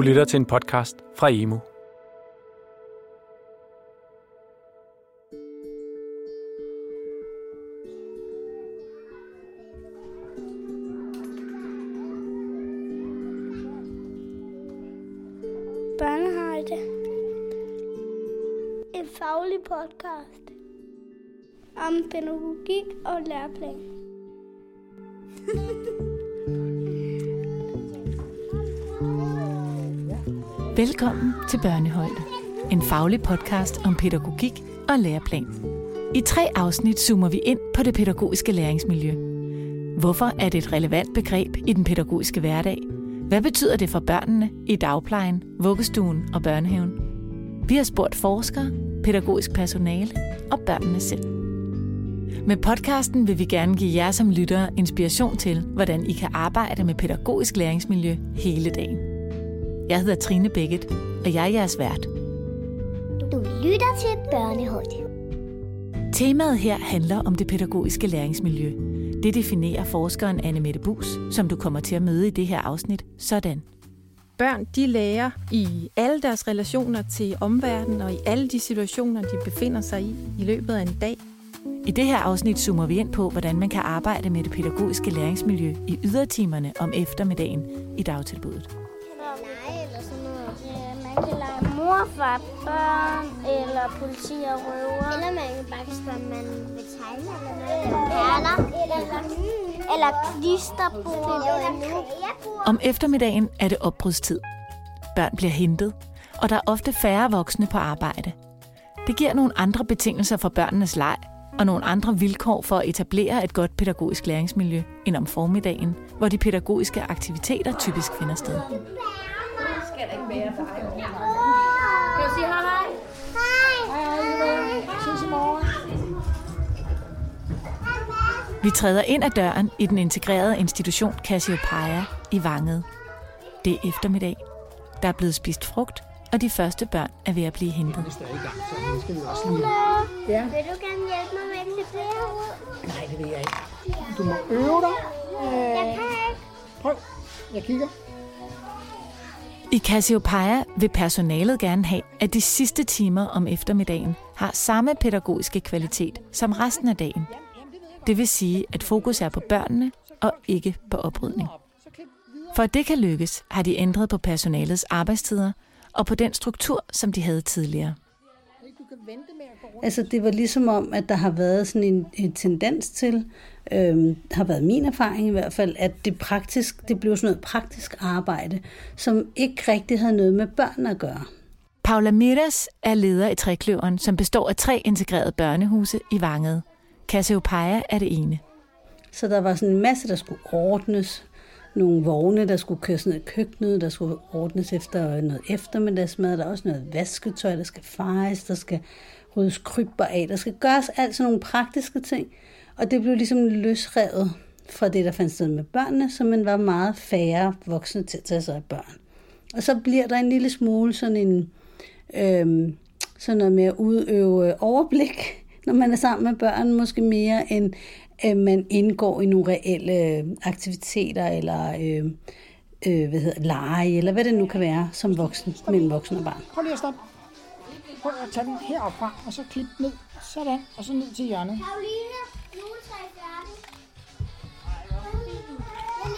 Du lytter til en podcast fra Emo. Børnehøjde. En faglig podcast om pædagogik og læreplan. Velkommen til Børnehøjde. En faglig podcast om pædagogik og læreplan. I tre afsnit zoomer vi ind på det pædagogiske læringsmiljø. Hvorfor er det et relevant begreb i den pædagogiske hverdag? Hvad betyder det for børnene i dagplejen, vuggestuen og børnehaven? Vi har spurgt forskere, pædagogisk personale og børnene selv. Med podcasten vil vi gerne give jer som lyttere inspiration til, hvordan I kan arbejde med pædagogisk læringsmiljø hele dagen. Jeg hedder Trine Bækket, og jeg er jeres vært. Du lytter til Børnehøjde. Temaet her handler om det pædagogiske læringsmiljø. Det definerer forskeren Anne Mette Bus, som du kommer til at møde i det her afsnit, sådan. Børn de lærer i alle deres relationer til omverdenen og i alle de situationer, de befinder sig i i løbet af en dag. I det her afsnit zoomer vi ind på, hvordan man kan arbejde med det pædagogiske læringsmiljø i ydertimerne om eftermiddagen i dagtilbuddet. Man kan lege morfar, børn, eller politi og røver. Eller man kan bare spørge, om man vil tegne eller noget. Eller perler. Eller, eller klisterbord. Om eftermiddagen er det opbrudstid. Børn bliver hentet, og der er ofte færre voksne på arbejde. Det giver nogle andre betingelser for børnenes leg, og nogle andre vilkår for at etablere et godt pædagogisk læringsmiljø end om formiddagen, hvor de pædagogiske aktiviteter typisk finder sted. Kan du sige hej hej? Hej. Ses i morgen. Vi træder ind ad døren i den integrerede institution Cassiopeia i Vanget. Det er eftermiddag. Der er blevet spist frugt, og de første børn er ved at blive hentet. Ja. Vil du gerne hjælpe mig med at klippe? Nej, det ved jeg ikke. Du må øve dig. Jeg Øh, kan ikke. prøv. Jeg kigger. I Cassiopeia vil personalet gerne have, at de sidste timer om eftermiddagen har samme pædagogiske kvalitet som resten af dagen. Det vil sige, at fokus er på børnene og ikke på oprydning. For at det kan lykkes, har de ændret på personalets arbejdstider og på den struktur, som de havde tidligere. Altså det var ligesom om, at der har været sådan en, en tendens til, øhm, har været min erfaring i hvert fald, at det praktisk, det blev sådan noget praktisk arbejde, som ikke rigtig havde noget med børn at gøre. Paula Miras er leder i Trekløveren, som består af tre integrerede børnehuse i Vanget. Cassiopeia er det ene. Så der var sådan en masse, der skulle ordnes. Nogle vogne, der skulle køres ned i køkkenet, der skulle ordnes efter noget eftermiddagsmad. Der er også noget vasketøj, der skal fejes, der skal ryddes krybber af. Der skal gøres alt sådan nogle praktiske ting. Og det blev ligesom løsrevet fra det, der fandt sted med børnene, så man var meget færre voksne til at tage sig af børn. Og så bliver der en lille smule sådan en, øhm, sådan noget med at udøve overblik, når man er sammen med børn, måske mere end at man indgår i nogle reelle aktiviteter, eller øh, øh, hvad hedder, lege, eller hvad det nu kan være som voksen, mellem voksen og barn. Prøv lige at stoppe. Prøv at tage den heroppe og så klip ned. Sådan, og så ned til hjørnet. Karoline, juletræ færdig.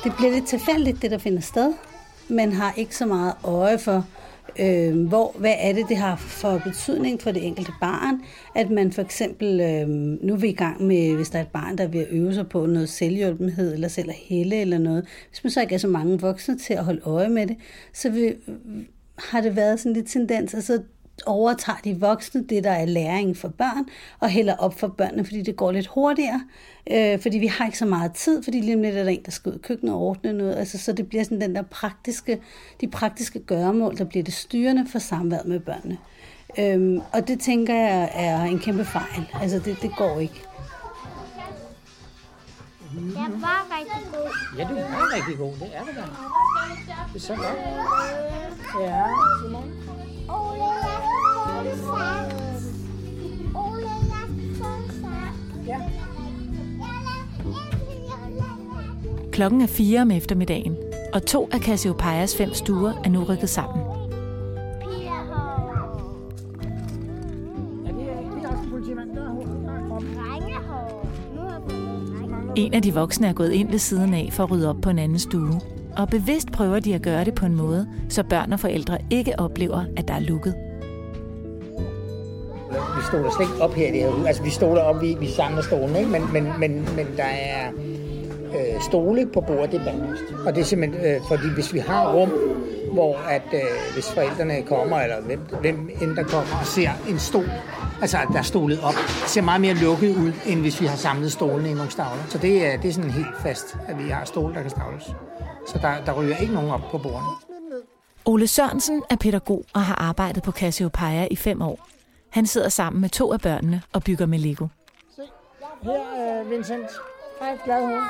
Det bliver lidt tilfældigt, det der finder sted. Man har ikke så meget øje for, øh, hvor, hvad er det, det har for betydning for det enkelte barn. At man for eksempel, øh, nu er vi i gang med, hvis der er et barn, der vil øve sig på noget selvhjulpenhed, eller selv at hælde eller noget. Hvis man så ikke er så mange voksne til at holde øje med det, så vil, har det været sådan lidt tendens, altså overtager de voksne det, der er læring for børn, og hælder op for børnene, fordi det går lidt hurtigere, øh, fordi vi har ikke så meget tid, fordi lige om lidt er der en, der skal ud i køkkenet og ordne noget, altså, så det bliver sådan den der praktiske, de praktiske gøremål, der bliver det styrende for samværet med børnene. Øhm, og det tænker jeg er en kæmpe fejl, altså det, det går ikke. Jeg var rigtig god. Ja, du er rigtig god. Det er det da. Det er så godt. Ja, Simon. Ole, Klokken er 4 om eftermiddagen. og to af Cassiopeias fem stuer er nu rykket sammen. En af de voksne er gået ind ved siden af for at rydde op på en anden stue. Og bevidst prøver de at gøre det på en måde, så børn og forældre ikke oplever, at der er lukket. Stoler slet ikke op her i det her hus. Altså, vi stoler op, vi, vi samler stolen, ikke? Men, men, men, men der er øh, stole på bordet, det er bandlyst. Og det er simpelthen, øh, fordi hvis vi har rum, hvor at øh, hvis forældrene kommer, eller hvem, hvem end der kommer og ser en stol, altså der er stolet op, ser meget mere lukket ud, end hvis vi har samlet stolene i nogle stavler. Så det er, det er sådan helt fast, at vi har stole, der kan stavles. Så der, der ryger ikke nogen op på bordene. Ole Sørensen er pædagog og har arbejdet på Cassiopeia i fem år. Han sidder sammen med to af børnene og bygger med Lego. Her er Vincent. Hej, glad hoved.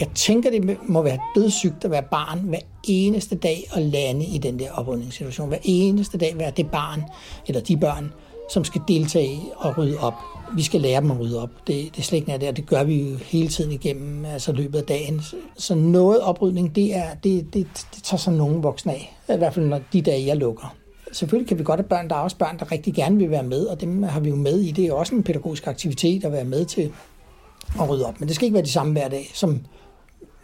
Jeg tænker, det må være dødssygt at være barn hver eneste dag og lande i den der oprydningssituation. Hver eneste dag være det barn, eller de børn, som skal deltage og rydde op. Vi skal lære dem at rydde op. Det, det er slet ikke det, og det gør vi jo hele tiden igennem altså løbet af dagen. Så noget oprydning, det, er, det, det, det tager sig nogen voksne af. I hvert fald når de dage, jeg lukker. Selvfølgelig kan vi godt have børn, der er også børn, der rigtig gerne vil være med, og dem har vi jo med i. Det er også en pædagogisk aktivitet at være med til at rydde op. Men det skal ikke være de samme hver dag, som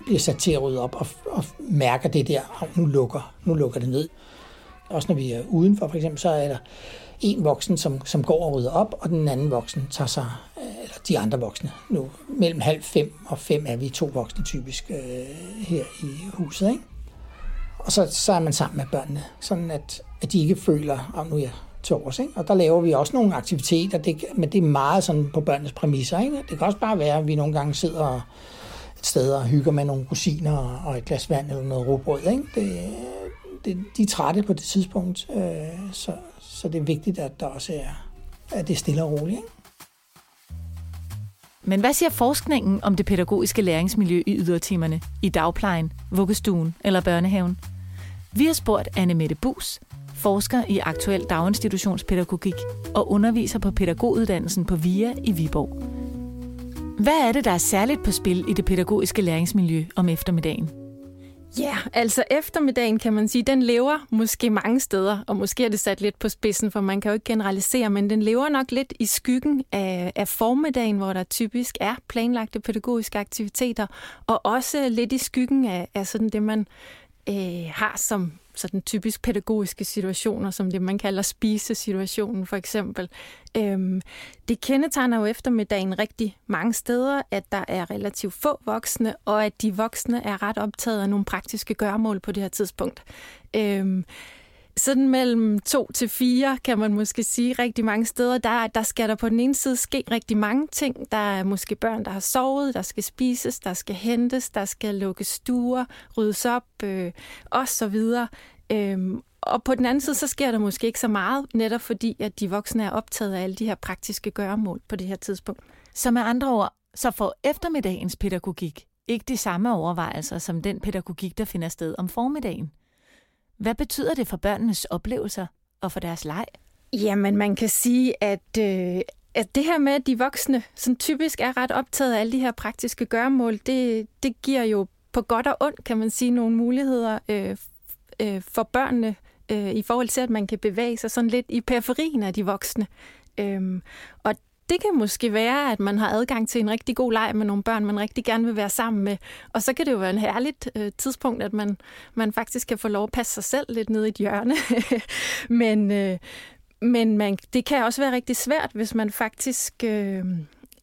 bliver sat til at rydde op og, og mærker det der, nu lukker, nu lukker det ned. Også når vi er udenfor for eksempel, så er der en voksen, som, som går og rydder op, og den anden voksen tager sig, øh, eller de andre voksne, nu mellem halv fem og fem er vi to voksne typisk øh, her i huset, ikke? Og så, så er man sammen med børnene, sådan at, at de ikke føler, at nu er jeg til års, ikke? Og der laver vi også nogle aktiviteter, det, men det er meget sådan på børnenes præmisser, ikke? Det kan også bare være, at vi nogle gange sidder et sted og hygger med nogle rosiner og et glas vand eller noget råbrød, ikke? Det, det, de er trætte på det tidspunkt, øh, så, så det er vigtigt, at der også er, at det er stille og roligt. Ikke? Men hvad siger forskningen om det pædagogiske læringsmiljø i ydertimerne, i dagplejen, vuggestuen eller børnehaven? Vi har spurgt Anne Mette Bus, forsker i aktuel daginstitutionspædagogik og underviser på pædagoguddannelsen på VIA i Viborg. Hvad er det, der er særligt på spil i det pædagogiske læringsmiljø om eftermiddagen? Ja, yeah, altså eftermiddagen kan man sige, den lever måske mange steder, og måske er det sat lidt på spidsen, for man kan jo ikke generalisere, men den lever nok lidt i skyggen af, af formiddagen, hvor der typisk er planlagte pædagogiske aktiviteter, og også lidt i skyggen af, af sådan det, man øh, har som sådan typisk pædagogiske situationer, som det man kalder spisesituationen for eksempel. Øhm, det kendetegner jo eftermiddagen rigtig mange steder, at der er relativt få voksne, og at de voksne er ret optaget af nogle praktiske gørmål på det her tidspunkt. Øhm, sådan mellem to til fire, kan man måske sige, rigtig mange steder, der, der skal der på den ene side ske rigtig mange ting. Der er måske børn, der har sovet, der skal spises, der skal hentes, der skal lukkes stuer, ryddes op, øh, og så videre. Øhm, og på den anden side, så sker der måske ikke så meget, netop fordi, at de voksne er optaget af alle de her praktiske gøremål på det her tidspunkt. Så med andre ord, så får eftermiddagens pædagogik ikke de samme overvejelser som den pædagogik, der finder sted om formiddagen. Hvad betyder det for børnenes oplevelser og for deres leg? Jamen, man kan sige, at, øh, at det her med, at de voksne som typisk er ret optaget af alle de her praktiske gøremål, det, det giver jo på godt og ondt, kan man sige, nogle muligheder øh, øh, for børnene øh, i forhold til, at man kan bevæge sig sådan lidt i periferien af de voksne. Øh, og det kan måske være, at man har adgang til en rigtig god leg med nogle børn, man rigtig gerne vil være sammen med. Og så kan det jo være en herligt øh, tidspunkt, at man, man faktisk kan få lov at passe sig selv lidt ned i et hjørne. men øh, men man, det kan også være rigtig svært, hvis man faktisk øh,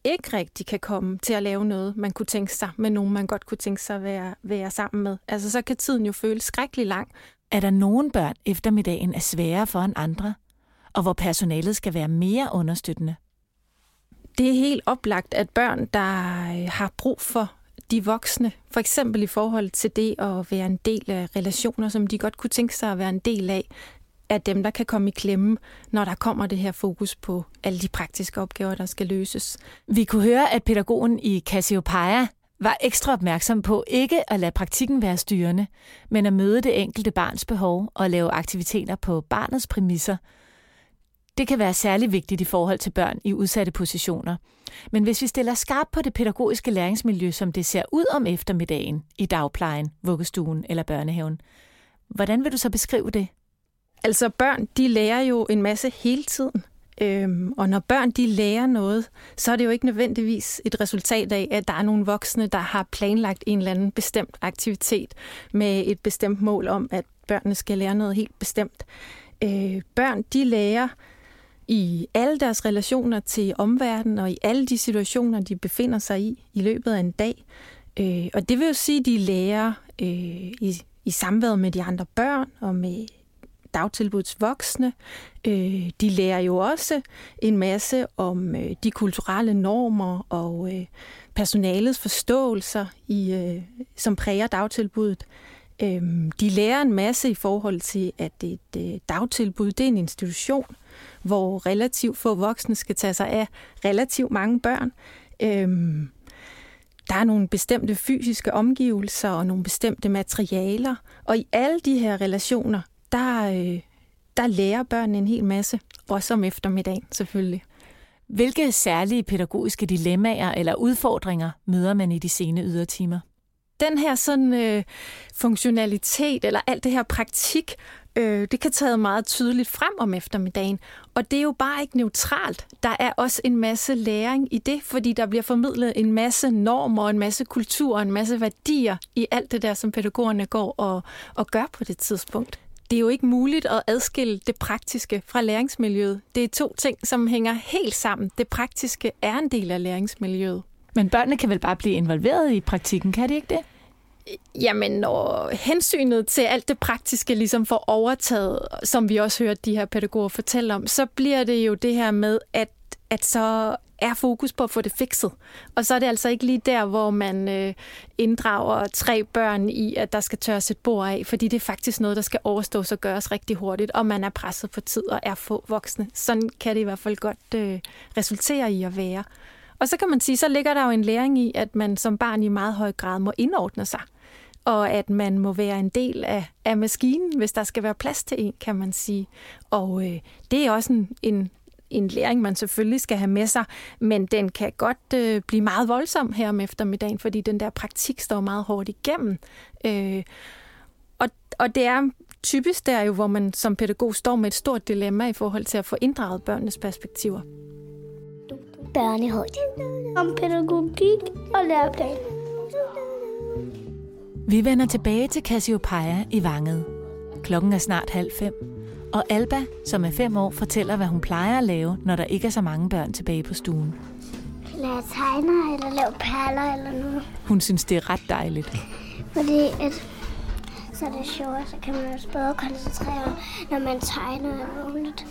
ikke rigtig kan komme til at lave noget, man kunne tænke sig, med nogen, man godt kunne tænke sig at være, være sammen med. Altså, så kan tiden jo føles skrækkelig lang. Er der nogen børn, eftermiddagen er sværere for end andre, og hvor personalet skal være mere understøttende? Det er helt oplagt, at børn, der øh, har brug for de voksne, for eksempel i forhold til det at være en del af relationer, som de godt kunne tænke sig at være en del af, er dem, der kan komme i klemme, når der kommer det her fokus på alle de praktiske opgaver, der skal løses. Vi kunne høre, at pædagogen i Cassiopeia var ekstra opmærksom på ikke at lade praktikken være styrende, men at møde det enkelte barns behov og lave aktiviteter på barnets præmisser. Det kan være særlig vigtigt i forhold til børn i udsatte positioner. Men hvis vi stiller skarpt på det pædagogiske læringsmiljø, som det ser ud om eftermiddagen i dagplejen, vuggestuen eller børnehaven, hvordan vil du så beskrive det? Altså børn, de lærer jo en masse hele tiden. Øhm, og når børn de lærer noget, så er det jo ikke nødvendigvis et resultat af, at der er nogle voksne, der har planlagt en eller anden bestemt aktivitet med et bestemt mål om, at børnene skal lære noget helt bestemt. Øh, børn de lærer i alle deres relationer til omverdenen og i alle de situationer, de befinder sig i i løbet af en dag. Øh, og det vil jo sige, at de lærer øh, i, i samværet med de andre børn og med dagtilbuds voksne. Øh, de lærer jo også en masse om øh, de kulturelle normer og øh, personalets forståelser, i, øh, som præger dagtilbuddet. Øh, de lærer en masse i forhold til, at et øh, dagtilbud det er en institution, hvor relativt få voksne skal tage sig af relativt mange børn. Øhm, der er nogle bestemte fysiske omgivelser og nogle bestemte materialer, og i alle de her relationer, der, øh, der lærer børnene en hel masse, også om eftermiddagen selvfølgelig. Hvilke særlige pædagogiske dilemmaer eller udfordringer møder man i de sene ydertimer? Den her sådan øh, funktionalitet eller alt det her praktik øh, det kan tage meget tydeligt frem om eftermiddagen. Og det er jo bare ikke neutralt. Der er også en masse læring i det, fordi der bliver formidlet en masse normer, en masse kultur og en masse værdier i alt det der, som pædagogerne går og, og gør på det tidspunkt. Det er jo ikke muligt at adskille det praktiske fra læringsmiljøet. Det er to ting, som hænger helt sammen. Det praktiske er en del af læringsmiljøet. Men børnene kan vel bare blive involveret i praktikken, kan de ikke det? Jamen, når hensynet til alt det praktiske ligesom får overtaget, som vi også hørte de her pædagoger fortælle om, så bliver det jo det her med, at, at så er fokus på at få det fikset. Og så er det altså ikke lige der, hvor man øh, inddrager tre børn i, at der skal tørres et bord af, fordi det er faktisk noget, der skal overstås og gøres rigtig hurtigt, og man er presset på tid og er få voksne. Sådan kan det i hvert fald godt øh, resultere i at være. Og så kan man sige, så ligger der jo en læring i, at man som barn i meget høj grad må indordne sig og at man må være en del af, af maskinen, hvis der skal være plads til en, kan man sige. Og øh, det er også en, en, en læring, man selvfølgelig skal have med sig, men den kan godt øh, blive meget voldsom her om eftermiddagen, fordi den der praktik står meget hårdt igennem. Øh, og, og det er typisk der jo, hvor man som pædagog står med et stort dilemma i forhold til at få inddraget børnenes perspektiver. Børnehøjde. Om pædagogik og læreplan. Vi vender tilbage til Cassiopeia i Vanget. Klokken er snart halv fem, og Alba, som er fem år, fortæller, hvad hun plejer at lave, når der ikke er så mange børn tilbage på stuen. Lave tegner eller lave perler eller noget. Hun synes, det er ret dejligt. Fordi at, så er det sjovt, så kan man også bedre koncentrere, når man tegner eller noget.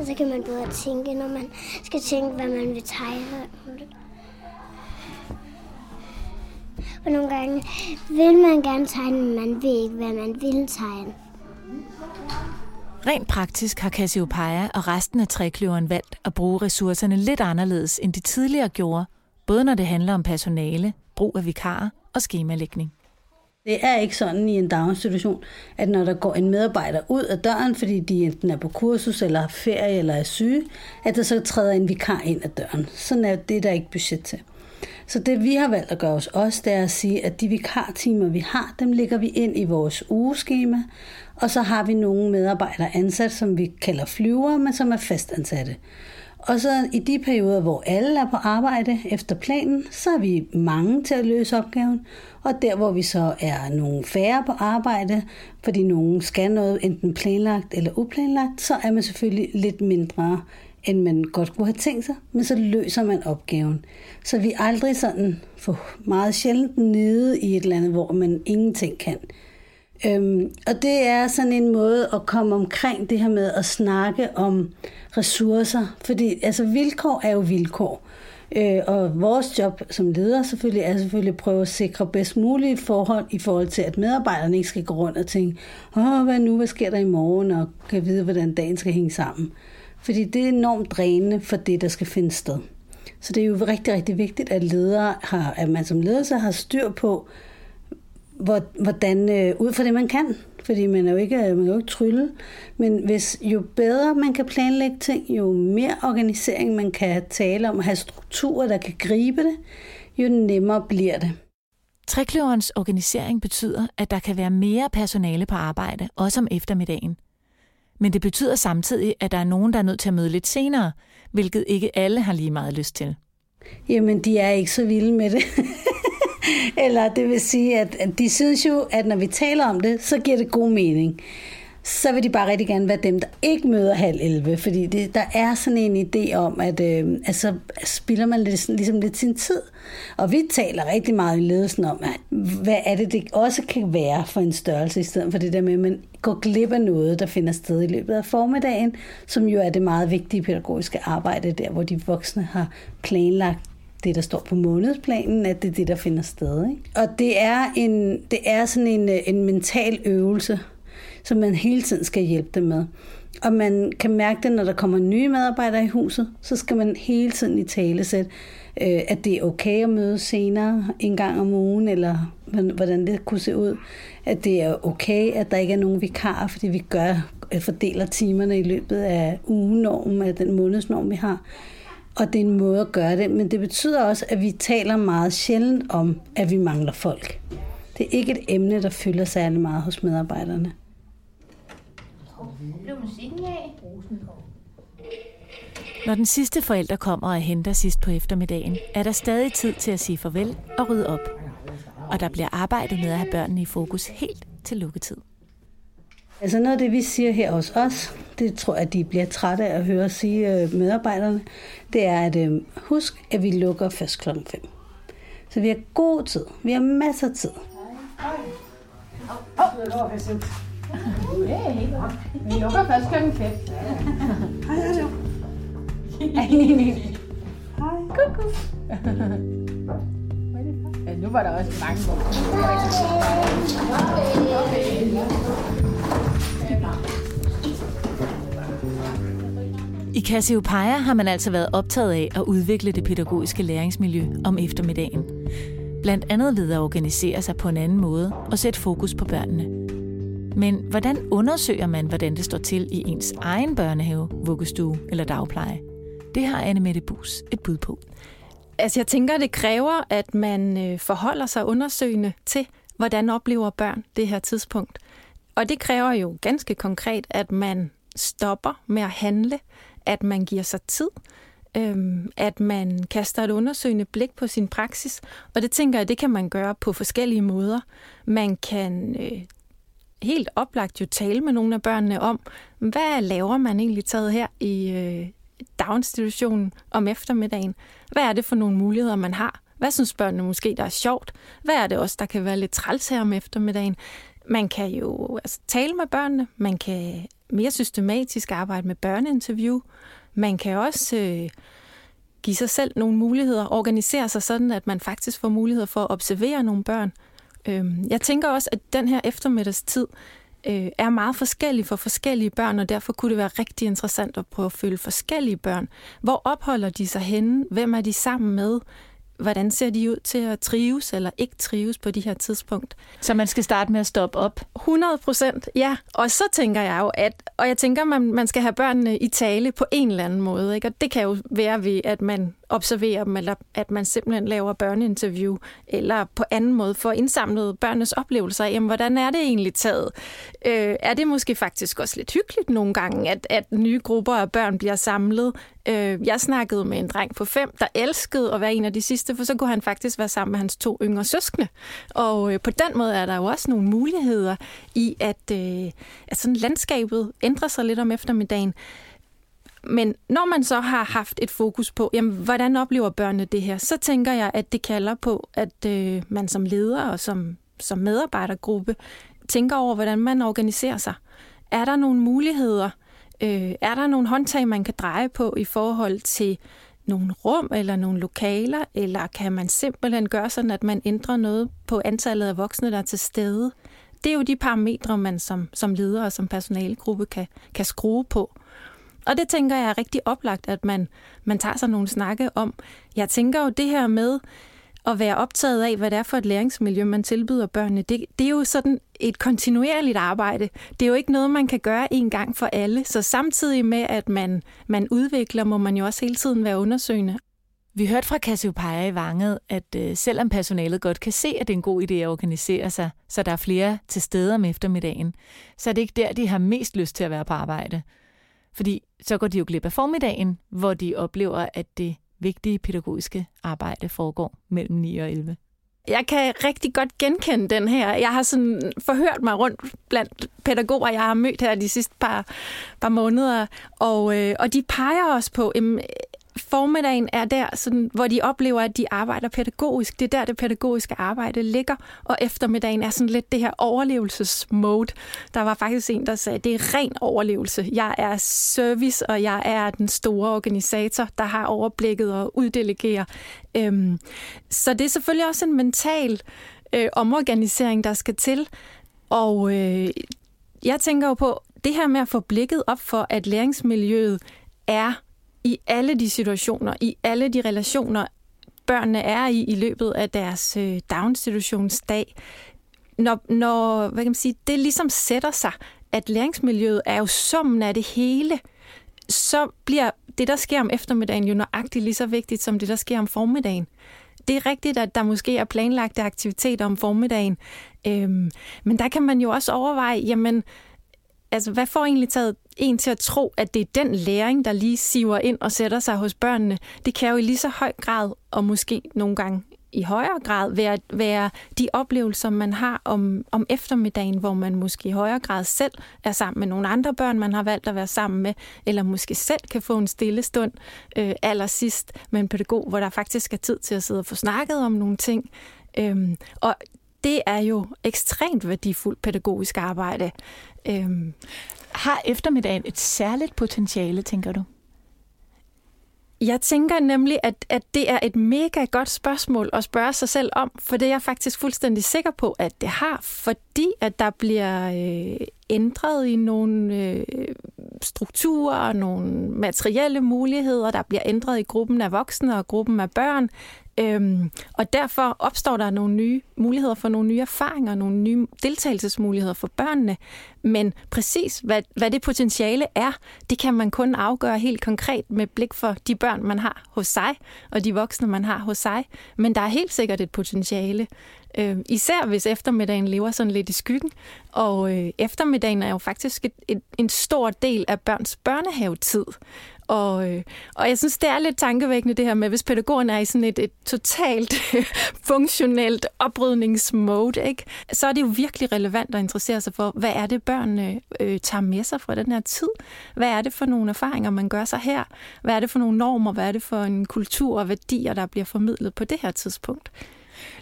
Og så kan man bedre tænke, når man skal tænke, hvad man vil tegne. Og nogle gange vil man gerne tegne, men man ved ikke, hvad man vil tegne. Rent praktisk har Cassiopeia og resten af trækløveren valgt at bruge ressourcerne lidt anderledes, end de tidligere gjorde, både når det handler om personale, brug af vikarer og skemalægning. Det er ikke sådan i en daginstitution, at når der går en medarbejder ud af døren, fordi de enten er på kursus eller har ferie eller er syge, at der så træder en vikar ind ad døren. Sådan er det der ikke budget til. Så det vi har valgt at gøre os også, det er at sige, at de vikartimer, vi har, dem lægger vi ind i vores ugeskema, og så har vi nogle medarbejdere ansat, som vi kalder flyvere, men som er fastansatte. Og så i de perioder, hvor alle er på arbejde efter planen, så er vi mange til at løse opgaven. Og der, hvor vi så er nogle færre på arbejde, fordi nogen skal noget enten planlagt eller uplanlagt, så er man selvfølgelig lidt mindre end man godt kunne have tænkt sig, men så løser man opgaven. Så vi er aldrig sådan for meget sjældent nede i et eller andet, hvor man ingenting kan. Øhm, og det er sådan en måde at komme omkring det her med at snakke om ressourcer, fordi altså vilkår er jo vilkår. Øh, og vores job som leder selvfølgelig er selvfølgelig at prøve at sikre bedst mulige forhold i forhold til, at medarbejderne ikke skal gå rundt og tænke, åh, hvad nu, hvad sker der i morgen, og kan vide, hvordan dagen skal hænge sammen. Fordi det er enormt drænende for det, der skal finde sted. Så det er jo rigtig, rigtig vigtigt, at, ledere har, at man som ledelse har styr på, hvordan, øh, ud fra det, man kan. Fordi man er jo ikke, man kan jo ikke trylle. Men hvis jo bedre man kan planlægge ting, jo mere organisering man kan tale om, have strukturer, der kan gribe det, jo nemmere bliver det. Trekløverens organisering betyder, at der kan være mere personale på arbejde, også om eftermiddagen. Men det betyder samtidig, at der er nogen, der er nødt til at møde lidt senere, hvilket ikke alle har lige meget lyst til. Jamen, de er ikke så vilde med det. Eller det vil sige, at de synes jo, at når vi taler om det, så giver det god mening så vil de bare rigtig gerne være dem, der ikke møder halv 11, fordi det, der er sådan en idé om, at øh, altså, spilder man lidt, ligesom lidt sin tid. Og vi taler rigtig meget i ledelsen om, at, hvad er det, det også kan være for en størrelse, i stedet for det der med, at man går glip af noget, der finder sted i løbet af formiddagen, som jo er det meget vigtige pædagogiske arbejde, der hvor de voksne har planlagt det, der står på månedsplanen, at det er det, der finder sted. Ikke? Og det er, en, det er sådan en, øh, en mental øvelse, som man hele tiden skal hjælpe dem med. Og man kan mærke det, når der kommer nye medarbejdere i huset, så skal man hele tiden i tale sætte, øh, at det er okay at møde senere en gang om ugen, eller hvordan det kunne se ud. At det er okay, at der ikke er nogen vikar, fordi vi gør, øh, fordeler timerne i løbet af ugenormen, af den månedsnorm, vi har. Og det er en måde at gøre det, men det betyder også, at vi taler meget sjældent om, at vi mangler folk. Det er ikke et emne, der fylder særlig meget hos medarbejderne. Blev musikken af? Når den sidste forælder kommer og henter sidst på eftermiddagen, er der stadig tid til at sige farvel og rydde op. Og der bliver arbejdet med at have børnene i fokus helt til lukketid. Altså noget af det, vi siger her hos os, det tror jeg, at de bliver trætte af at høre sige øh, medarbejderne, det er, at øh, husk, at vi lukker først klokken 5. Så vi har god tid. Vi har masser af tid. Hej. Hej. Oh. Hey, vi lukker først klokken 5. Hej, hej. Hej. Kuku. Ja, nu var der også mange I Cassiopeia har man altså været optaget af at udvikle det pædagogiske læringsmiljø om eftermiddagen. Blandt andet ved at organisere sig på en anden måde og sætte fokus på børnene. Men hvordan undersøger man, hvordan det står til i ens egen børnehave, vuggestue eller dagpleje? Det har Anne Mette Bus et bud på. Altså jeg tænker, det kræver, at man øh, forholder sig undersøgende til, hvordan oplever børn det her tidspunkt. Og det kræver jo ganske konkret, at man stopper med at handle, at man giver sig tid, øhm, at man kaster et undersøgende blik på sin praksis. Og det tænker jeg, det kan man gøre på forskellige måder. Man kan øh, helt oplagt jo tale med nogle af børnene om, hvad laver man egentlig taget her i øh, daginstitutionen om eftermiddagen? Hvad er det for nogle muligheder, man har? Hvad synes børnene måske, der er sjovt? Hvad er det også, der kan være lidt træls her om eftermiddagen? Man kan jo altså, tale med børnene, man kan mere systematisk arbejde med børneinterview, man kan også øh, give sig selv nogle muligheder, organisere sig sådan, at man faktisk får mulighed for at observere nogle børn, Øhm, jeg tænker også, at den her eftermiddagstid øh, er meget forskellig for forskellige børn, og derfor kunne det være rigtig interessant at prøve at følge forskellige børn. Hvor opholder de sig henne? Hvem er de sammen med? hvordan ser de ud til at trives eller ikke trives på de her tidspunkt. Så man skal starte med at stoppe op? 100 procent, ja. Og så tænker jeg jo, at og jeg tænker, man, man skal have børnene i tale på en eller anden måde. Ikke? Og det kan jo være ved, at man observerer dem, eller at man simpelthen laver børneinterview, eller på anden måde får indsamlet børnenes oplevelser af, jamen, hvordan er det egentlig taget? Øh, er det måske faktisk også lidt hyggeligt nogle gange, at, at nye grupper af børn bliver samlet? Øh, jeg snakkede med en dreng på fem, der elskede at være en af de sidste, for så kunne han faktisk være sammen med hans to yngre søskende. Og øh, på den måde er der jo også nogle muligheder i, at, øh, at sådan landskabet ændrer sig lidt om eftermiddagen. Men når man så har haft et fokus på, jamen, hvordan oplever børnene det her, så tænker jeg, at det kalder på, at øh, man som leder og som, som medarbejdergruppe tænker over, hvordan man organiserer sig. Er der nogle muligheder? Øh, er der nogle håndtag, man kan dreje på i forhold til nogle rum eller nogle lokaler, eller kan man simpelthen gøre sådan, at man ændrer noget på antallet af voksne, der er til stede? Det er jo de parametre, man som, som leder og som personalegruppe kan, kan skrue på. Og det tænker jeg er rigtig oplagt, at man, man tager sig nogle snakke om. Jeg tænker jo det her med at være optaget af, hvad det er for et læringsmiljø, man tilbyder børnene, det, det er jo sådan et kontinuerligt arbejde. Det er jo ikke noget, man kan gøre en gang for alle. Så samtidig med, at man, man udvikler, må man jo også hele tiden være undersøgende. Vi hørte fra Cassiopeia i Vanget, at øh, selvom personalet godt kan se, at det er en god idé at organisere sig, så der er flere til stede om eftermiddagen, så er det ikke der, de har mest lyst til at være på arbejde. Fordi så går de jo glip af formiddagen, hvor de oplever, at det vigtige pædagogiske arbejde foregår mellem 9 og 11. Jeg kan rigtig godt genkende den her. Jeg har sådan forhørt mig rundt blandt pædagoger, jeg har mødt her de sidste par, par måneder, og, øh, og de peger også på, at formiddagen er der, sådan, hvor de oplever, at de arbejder pædagogisk. Det er der, det pædagogiske arbejde ligger. Og eftermiddagen er sådan lidt det her overlevelsesmode. Der var faktisk en, der sagde, at det er ren overlevelse. Jeg er service, og jeg er den store organisator, der har overblikket og uddelegerer. Øhm, så det er selvfølgelig også en mental øh, omorganisering, der skal til. Og øh, jeg tænker jo på, det her med at få blikket op for, at læringsmiljøet er i alle de situationer, i alle de relationer, børnene er i i løbet af deres øh, daginstitutionsdag, når, når hvad kan man sige, det ligesom sætter sig, at læringsmiljøet er jo summen af det hele, så bliver det, der sker om eftermiddagen, jo nøjagtigt lige så vigtigt som det, der sker om formiddagen. Det er rigtigt, at der måske er planlagte aktiviteter om formiddagen, øhm, men der kan man jo også overveje, jamen, altså, hvad får egentlig taget en til at tro, at det er den læring, der lige siver ind og sætter sig hos børnene? Det kan jo i lige så høj grad, og måske nogle gange i højere grad, være, være de oplevelser, man har om, om eftermiddagen, hvor man måske i højere grad selv er sammen med nogle andre børn, man har valgt at være sammen med, eller måske selv kan få en stille stund øh, allersidst med en pædagog, hvor der faktisk er tid til at sidde og få snakket om nogle ting. Øhm, og det er jo ekstremt værdifuldt pædagogisk arbejde. Øhm, har eftermiddagen et særligt potentiale, tænker du? Jeg tænker nemlig, at, at det er et mega godt spørgsmål at spørge sig selv om, for det er jeg faktisk fuldstændig sikker på, at det har, fordi at der bliver øh, ændret i nogle øh, strukturer, nogle materielle muligheder, der bliver ændret i gruppen af voksne og gruppen af børn, Øhm, og derfor opstår der nogle nye muligheder for nogle nye erfaringer, nogle nye deltagelsesmuligheder for børnene. Men præcis hvad, hvad det potentiale er, det kan man kun afgøre helt konkret med blik for de børn, man har hos sig, og de voksne, man har hos sig. Men der er helt sikkert et potentiale. Øh, især hvis eftermiddagen lever sådan lidt i skyggen. Og øh, eftermiddagen er jo faktisk et, et, en stor del af børns børnehavetid. Og, øh, og jeg synes, det er lidt tankevækkende det her med, hvis pædagogen er i sådan et, et totalt funktionelt oprydningsmode, ikke? så er det jo virkelig relevant at interessere sig for, hvad er det, børnene øh, tager med sig fra den her tid? Hvad er det for nogle erfaringer, man gør sig her? Hvad er det for nogle normer? Hvad er det for en kultur og værdier, der bliver formidlet på det her tidspunkt?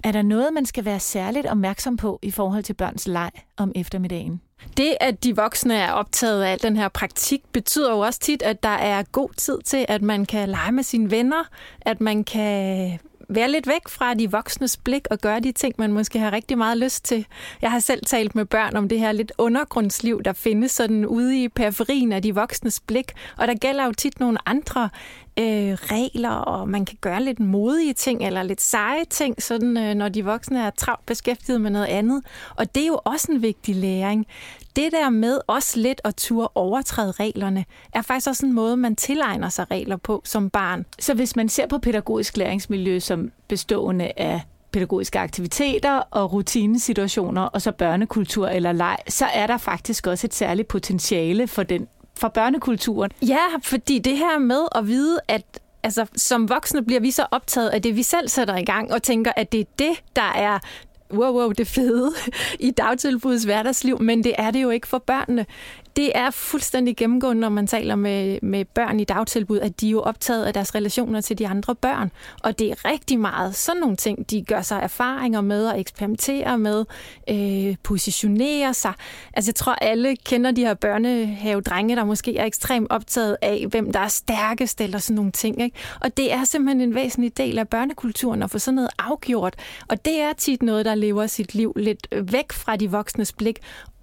Er der noget, man skal være særligt opmærksom på i forhold til børns leg om eftermiddagen? Det, at de voksne er optaget af al den her praktik, betyder jo også tit, at der er god tid til, at man kan lege med sine venner, at man kan være lidt væk fra de voksnes blik og gøre de ting, man måske har rigtig meget lyst til. Jeg har selv talt med børn om det her lidt undergrundsliv, der findes sådan ude i periferien af de voksnes blik, og der gælder jo tit nogle andre øh, regler, og man kan gøre lidt modige ting eller lidt seje ting, sådan, øh, når de voksne er travlt beskæftiget med noget andet. Og det er jo også en vigtig læring. Det der med også lidt at turde overtræde reglerne, er faktisk også en måde, man tilegner sig regler på som barn. Så hvis man ser på pædagogisk læringsmiljø som bestående af pædagogiske aktiviteter og rutinesituationer, og så børnekultur eller leg, så er der faktisk også et særligt potentiale for den for børnekulturen. Ja, fordi det her med at vide, at altså, som voksne bliver vi så optaget af det, vi selv sætter i gang, og tænker, at det er det, der er wow, wow, det fede i dagtilbudets hverdagsliv, men det er det jo ikke for børnene det er fuldstændig gennemgående, når man taler med, med børn i dagtilbud, at de er jo optaget af deres relationer til de andre børn. Og det er rigtig meget sådan nogle ting, de gør sig erfaringer med og eksperimenterer med, øh, positionerer sig. Altså jeg tror, alle kender de her børnehave-drenge, der måske er ekstremt optaget af, hvem der er stærkest eller sådan nogle ting. Ikke? Og det er simpelthen en væsentlig del af børnekulturen at få sådan noget afgjort. Og det er tit noget, der lever sit liv lidt væk fra de voksnes blik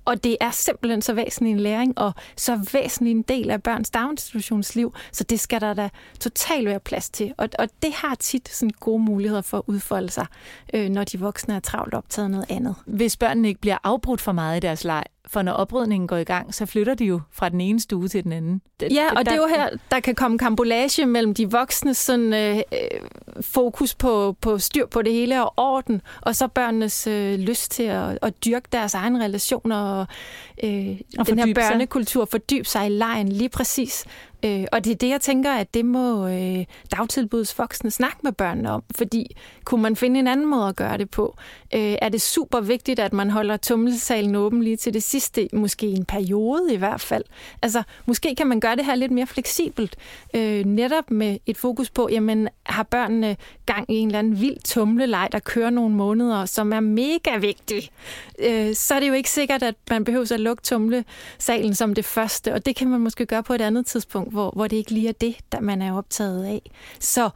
og det er simpelthen så væsentlig en læring, og så væsentlig en del af børns daginstitutionsliv, så det skal der da totalt være plads til. Og, og det har tit sådan gode muligheder for at udfolde sig, øh, når de voksne er travlt optaget noget andet. Hvis børnene ikke bliver afbrudt for meget i deres leg, for når oprydningen går i gang, så flytter de jo fra den ene stue til den anden. Det, ja, og der, det er jo her, der kan komme kambolage mellem de voksne sådan, øh, øh, fokus på, på styr på det hele og orden, og så børnenes øh, lyst til at, at dyrke deres egne relationer og, øh, og den her børnekultur, fordybe sig i lejen lige præcis. Øh, og det er det, jeg tænker, at det må øh, dagtilbudsvoksne snakke med børnene om. Fordi kunne man finde en anden måde at gøre det på? Øh, er det super vigtigt, at man holder tummelsalen åben lige til det sidste, måske en periode i hvert fald? Altså, måske kan man gøre det her lidt mere fleksibelt. Øh, netop med et fokus på, jamen, har børnene gang i en eller anden vild tumleleg, der kører nogle måneder, som er mega vigtig? Øh, så er det jo ikke sikkert, at man behøver at lukke tumlesalen som det første, og det kan man måske gøre på et andet tidspunkt tidspunkt, hvor, hvor det ikke lige er det, der man er optaget af. Så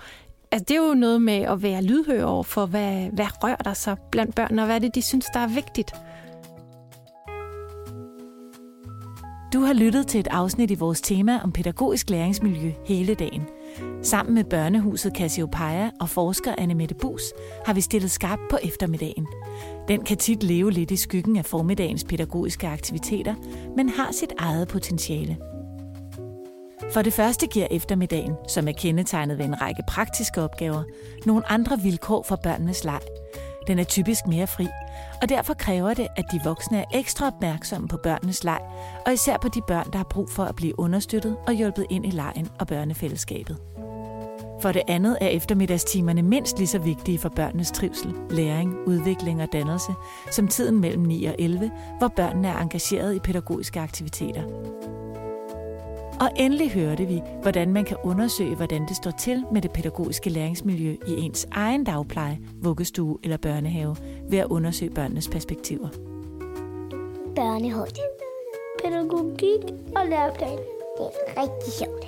altså, det er jo noget med at være lydhør over for, hvad, hvad rører der sig blandt børn, og hvad er det, de synes, der er vigtigt. Du har lyttet til et afsnit i vores tema om pædagogisk læringsmiljø hele dagen. Sammen med børnehuset Cassiopeia og forsker Anne Mette Bus har vi stillet skarp på eftermiddagen. Den kan tit leve lidt i skyggen af formiddagens pædagogiske aktiviteter, men har sit eget potentiale. For det første giver eftermiddagen, som er kendetegnet ved en række praktiske opgaver, nogle andre vilkår for børnenes leg. Den er typisk mere fri, og derfor kræver det, at de voksne er ekstra opmærksomme på børnenes leg, og især på de børn, der har brug for at blive understøttet og hjulpet ind i lejen og børnefællesskabet. For det andet er eftermiddagstimerne mindst lige så vigtige for børnenes trivsel, læring, udvikling og dannelse, som tiden mellem 9 og 11, hvor børnene er engageret i pædagogiske aktiviteter. Og endelig hørte vi, hvordan man kan undersøge, hvordan det står til med det pædagogiske læringsmiljø i ens egen dagpleje, vuggestue eller børnehave, ved at undersøge børnenes perspektiver. Børnehøjde. Pædagogik og læreplan. Det er rigtig sjovt.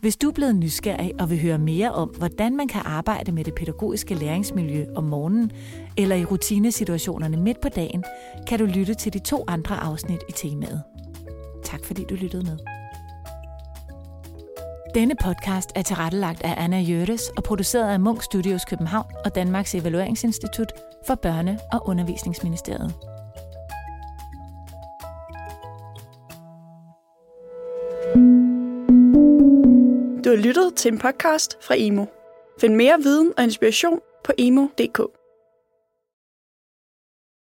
Hvis du er blevet nysgerrig og vil høre mere om, hvordan man kan arbejde med det pædagogiske læringsmiljø om morgenen eller i rutinesituationerne midt på dagen, kan du lytte til de to andre afsnit i temaet. Tak fordi du lyttede med. Denne podcast er tilrettelagt af Anna Jørges og produceret af Munk Studios København og Danmarks Evalueringsinstitut for Børne- og Undervisningsministeriet. Du har lyttet til en podcast fra Emo. Find mere viden og inspiration på emo.dk.